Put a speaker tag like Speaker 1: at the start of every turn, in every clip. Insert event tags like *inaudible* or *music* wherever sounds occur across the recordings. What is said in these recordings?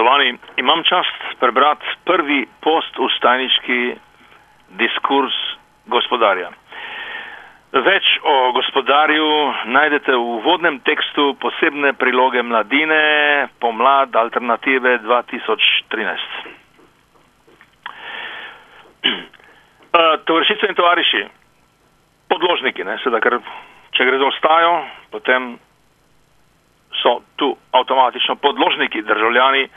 Speaker 1: Spoštovani, imam čast prebrati prvi postustajniški diskurs gospodarja. Več o gospodarju najdete v uvodnem tekstu posebne priloge mladine pomlad alternative 2013. *clears throat* Tovarišice in tovariši, podložniki, ne, seveda, ker če gre za ostajo, potem so tu avtomatično podložniki državljani,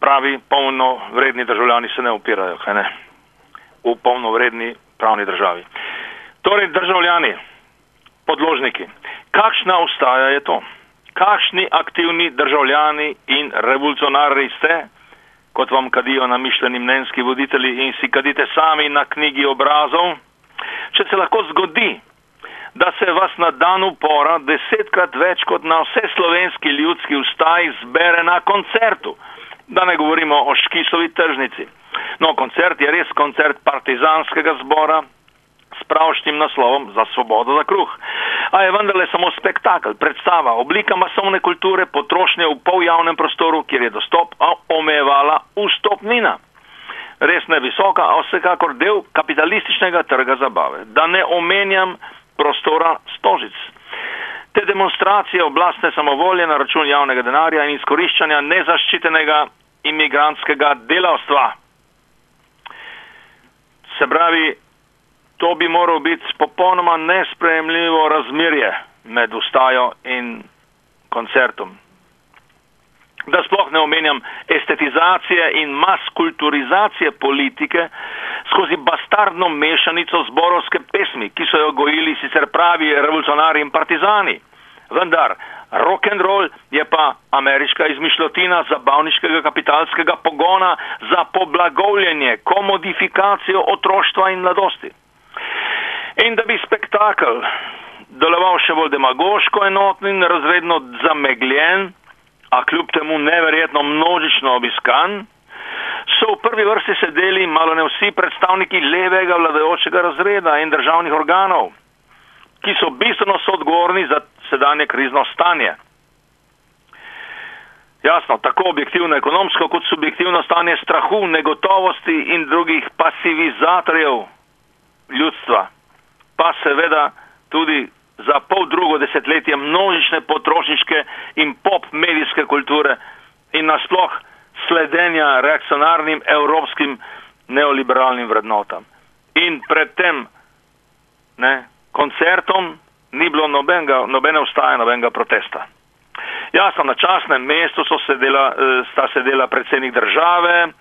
Speaker 1: pravi polno vredni državljani se ne upirajo, kaj ne, v polno vredni pravni državi. Torej, državljani, podložniki, kakšna ustaja je to? Kakšni aktivni državljani in revolucionarji ste, kot vam kadijo namišljeni mnenjski voditelji in si kadite sami na knjigi obrazov? Če se lahko zgodi, da se vas na dan upora desetkrat več kot na vse slovenski ljudski ustaj zbere na koncertu. Da ne govorimo o Škisovi tržnici. No, koncert je res koncert partizanskega zbora s pravšnim naslovom za svobodo za kruh. A je vendarle samo spektakel, predstava, oblika masovne kulture, potrošnje v poljavnem prostoru, kjer je dostop omejevala vstopnina. Res ne visoka, a vsekakor del kapitalističnega trga zabave. Da ne omenjam prostora stožic. Te demonstracije oblastne samovolje na račun javnega denarja in izkoriščanja nezaščitenega imigrantskega delavstva. Se pravi, to bi moral biti popolnoma nesprejemljivo razmerje med ustajo in koncertom da sploh ne omenjam estetizacije in maskulturizacije politike skozi bastardno mešanico zborovske pesmi, ki so jo gojili sicer pravi revolucionari in partizani. Vendar rock and roll je pa ameriška izmišljotina zabavniškega kapitalskega pogona za poblagovljenje, komodifikacijo otroštva in mladosti. In da bi spektakel deloval še bolj demagoško enotno in razredno zamegljen, a kljub temu neverjetno množično obiskan, so v prvi vrsti sedeli malo ne vsi predstavniki levega vladajočega razreda in državnih organov, ki so bistveno soodgovorni za sedanje krizno stanje. Jasno, tako objektivno ekonomsko kot subjektivno stanje strahu, negotovosti in drugih pasivizatorjev ljudstva, pa seveda tudi za pol drugo desetletje množične potrošniške in pop medijske kulture in nasploh sledenja reakcionarnim evropskim neoliberalnim vrednotam. In pred tem ne, koncertom ni bilo nobenega, nobene ustaje, nobenega protesta. Jasno, na časnem mestu so sedela, eh, sta sedela predsednik države,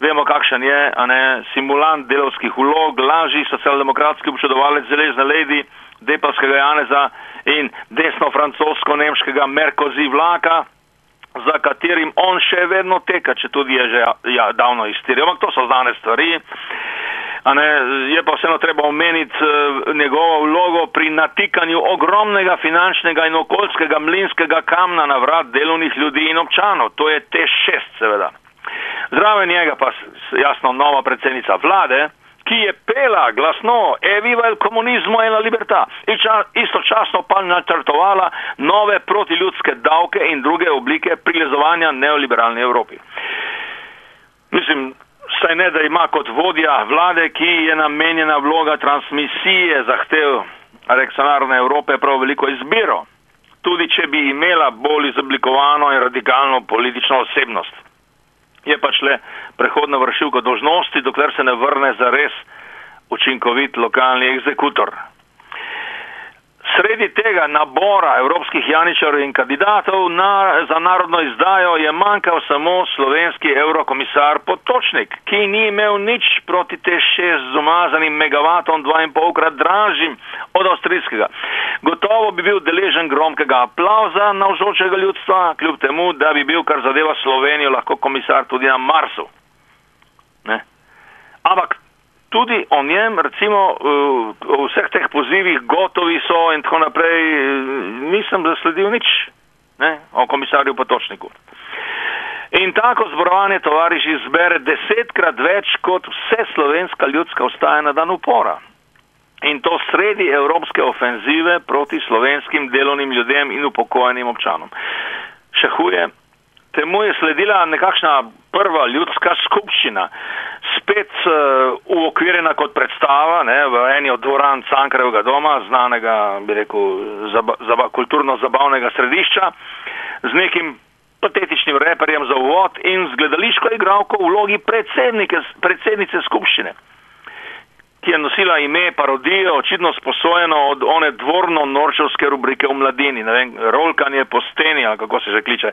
Speaker 1: vemo kakšen je, a ne, simulant delovskih vlog, lažji socialdemokratski občudovalec Zelezne ledi, depalskega Janeza in desno francosko-nemškega Merkozi vlaka, za katerim on še vedno teka, če tudi je že ja, davno iztiril. Ampak to so znane stvari. Ne, je pa vseeno treba omeniti uh, njegovo vlogo pri natikanju ogromnega finančnega in okoljskega mlinskega kamna na vrat delovnih ljudi in občanov. To je te šest, seveda. Zraven njega pa jasno nova predsednica vlade, ki je pela glasno Eviva il komunizmo e la libertà. In ča, istočasno pa načrtovala nove protiljudske davke in druge oblike prilezovanja neoliberalni Evropi. Mislim, saj ne, da ima kot vodja vlade, ki je namenjena vloga transmisije zahtev reakcionarne Evrope prav veliko izbiro, tudi če bi imela bolj izoblikovano in radikalno politično osebnost je pač le prehodna vršilka dožnosti, dokler se ne vrne za res učinkovit lokalni egzekutor. Sredi tega nabora evropskih janičarjev in kandidatov na, za narodno izdajo je manjkal samo slovenski eurokomisar Potočnik, ki ni imel nič proti te šest z umazanim megavatom dva in polkrat dražjim od avstrijskega. Gotovo bi bil deležen gromkega aplauza na vzočega ljudstva, kljub temu, da bi bil, kar zadeva Slovenijo, lahko komisar tudi na Marsu. Ne? Ampak tudi o njem, recimo, v vseh teh pozivih gotovi so in tako naprej, nisem zasledil nič ne, o komisarju Potočniku. In tako zborovanje tovariši zbere desetkrat več kot vse slovenska ljudska ustaja na dan upora. In to sredi evropske ofenzive proti slovenskim delovnim ljudem in upokojenim občanom. Še huje, temu je sledila nekakšna prva ljudska skupščina, spet uh, uokvirjena kot predstava ne, v eni od dvoran Cankarevega doma, znanega, bi rekel, zaba, zaba, kulturno-zabavnega središča, z nekim patetičnim reperjem za uvod in z gledališko igralko v vlogi predsednice skupščine ki je nosila ime parodije, očitno sposojeno od one dvorno-norčevske rubrike v mladini, ne vem, rolkanje po steni, ali kako se že kliče,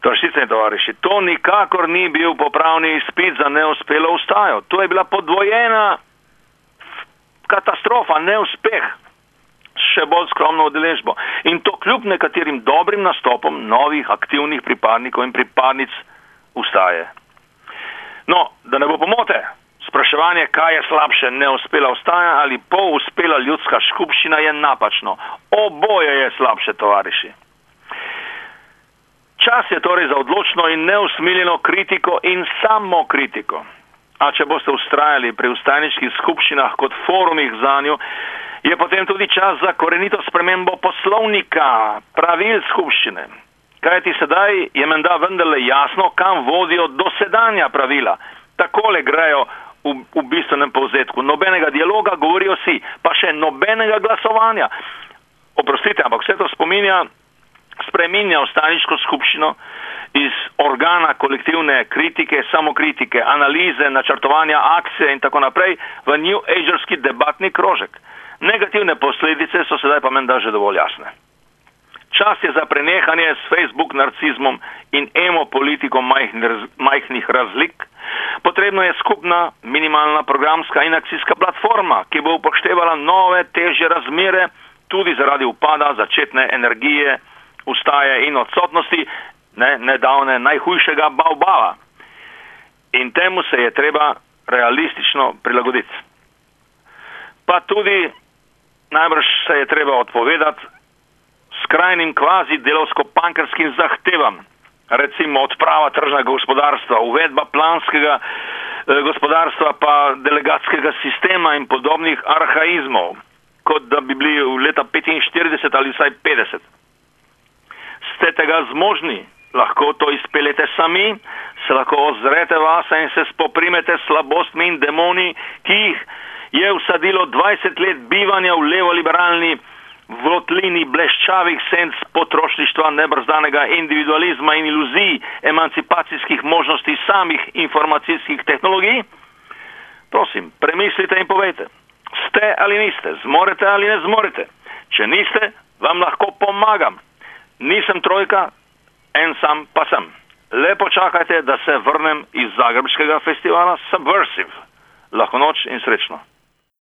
Speaker 1: trošice in tovariši. To nikakor ni bil popravni izpit za neuspelo ustajo. To je bila podvojena katastrofa, neuspeh, še bolj skromno odeležbo. In to kljub nekaterim dobrim nastopom novih aktivnih pripadnikov in pripadnic ustaje. No, da ne bo pomote, Spraševanje, kaj je slabše, neuspela ustaja ali poluspela ljudska skupščina, je napačno. Oboje je slabše, tovariši. Čas je torej za odločno in neusmiljeno kritiko in samo kritiko. A če boste ustrajali pri ustajniških skupščinah kot forumih za njo, je potem tudi čas za korenito spremembo poslovnika, pravil skupščine. Kaj ti sedaj je menda vendarle jasno, kam vodijo dosedanja pravila. Takole grejo v, v bistvenem povzetku. Nobenega dialoga, govorijo si, pa še nobenega glasovanja. Oprostite, ampak vse to spominja, spreminja ostaniško skupščino iz organa kolektivne kritike, samokritike, analize, načrtovanja akcije in tako naprej v New Agerski debatni krožek. Negativne posledice so sedaj pa menda že dovolj jasne. Čas je za prenehanje s Facebook narcizmom in emo politiko majhnih razlik, Potrebno je skupna minimalna programska in akcijska platforma, ki bo upoštevala nove, težje razmere, tudi zaradi upada začetne energije, ustaje in odsotnosti ne, nedavne najhujšega baobaba. In temu se je treba realistično prilagoditi. Pa tudi najbrž se je treba odpovedati skrajnim kvazi delovsko-pankarskim zahtevam recimo odprava tržnega gospodarstva, uvedba planskega eh, gospodarstva, pa delegatskega sistema in podobnih arhaizmov, kot da bi bili v leta 45 ali vsaj 50. Ste tega zmožni, lahko to izpeljete sami, se lahko ozrete vase in se spoprimete s slabostmi in demoni, ki jih je usadilo 20 let bivanja v levo-liberalni votlini bleščavih senc potrošništva, nebrzdanega individualizma in iluzij emancipacijskih možnosti samih informacijskih tehnologij? Prosim, premislite in povejte, ste ali niste, zmorete ali ne zmorete. Če niste, vam lahko pomagam. Nisem trojka, en sam pa sem. Lepo čakajte, da se vrnem iz Zagrebskega festivala Subversive. Lahko noč in srečno.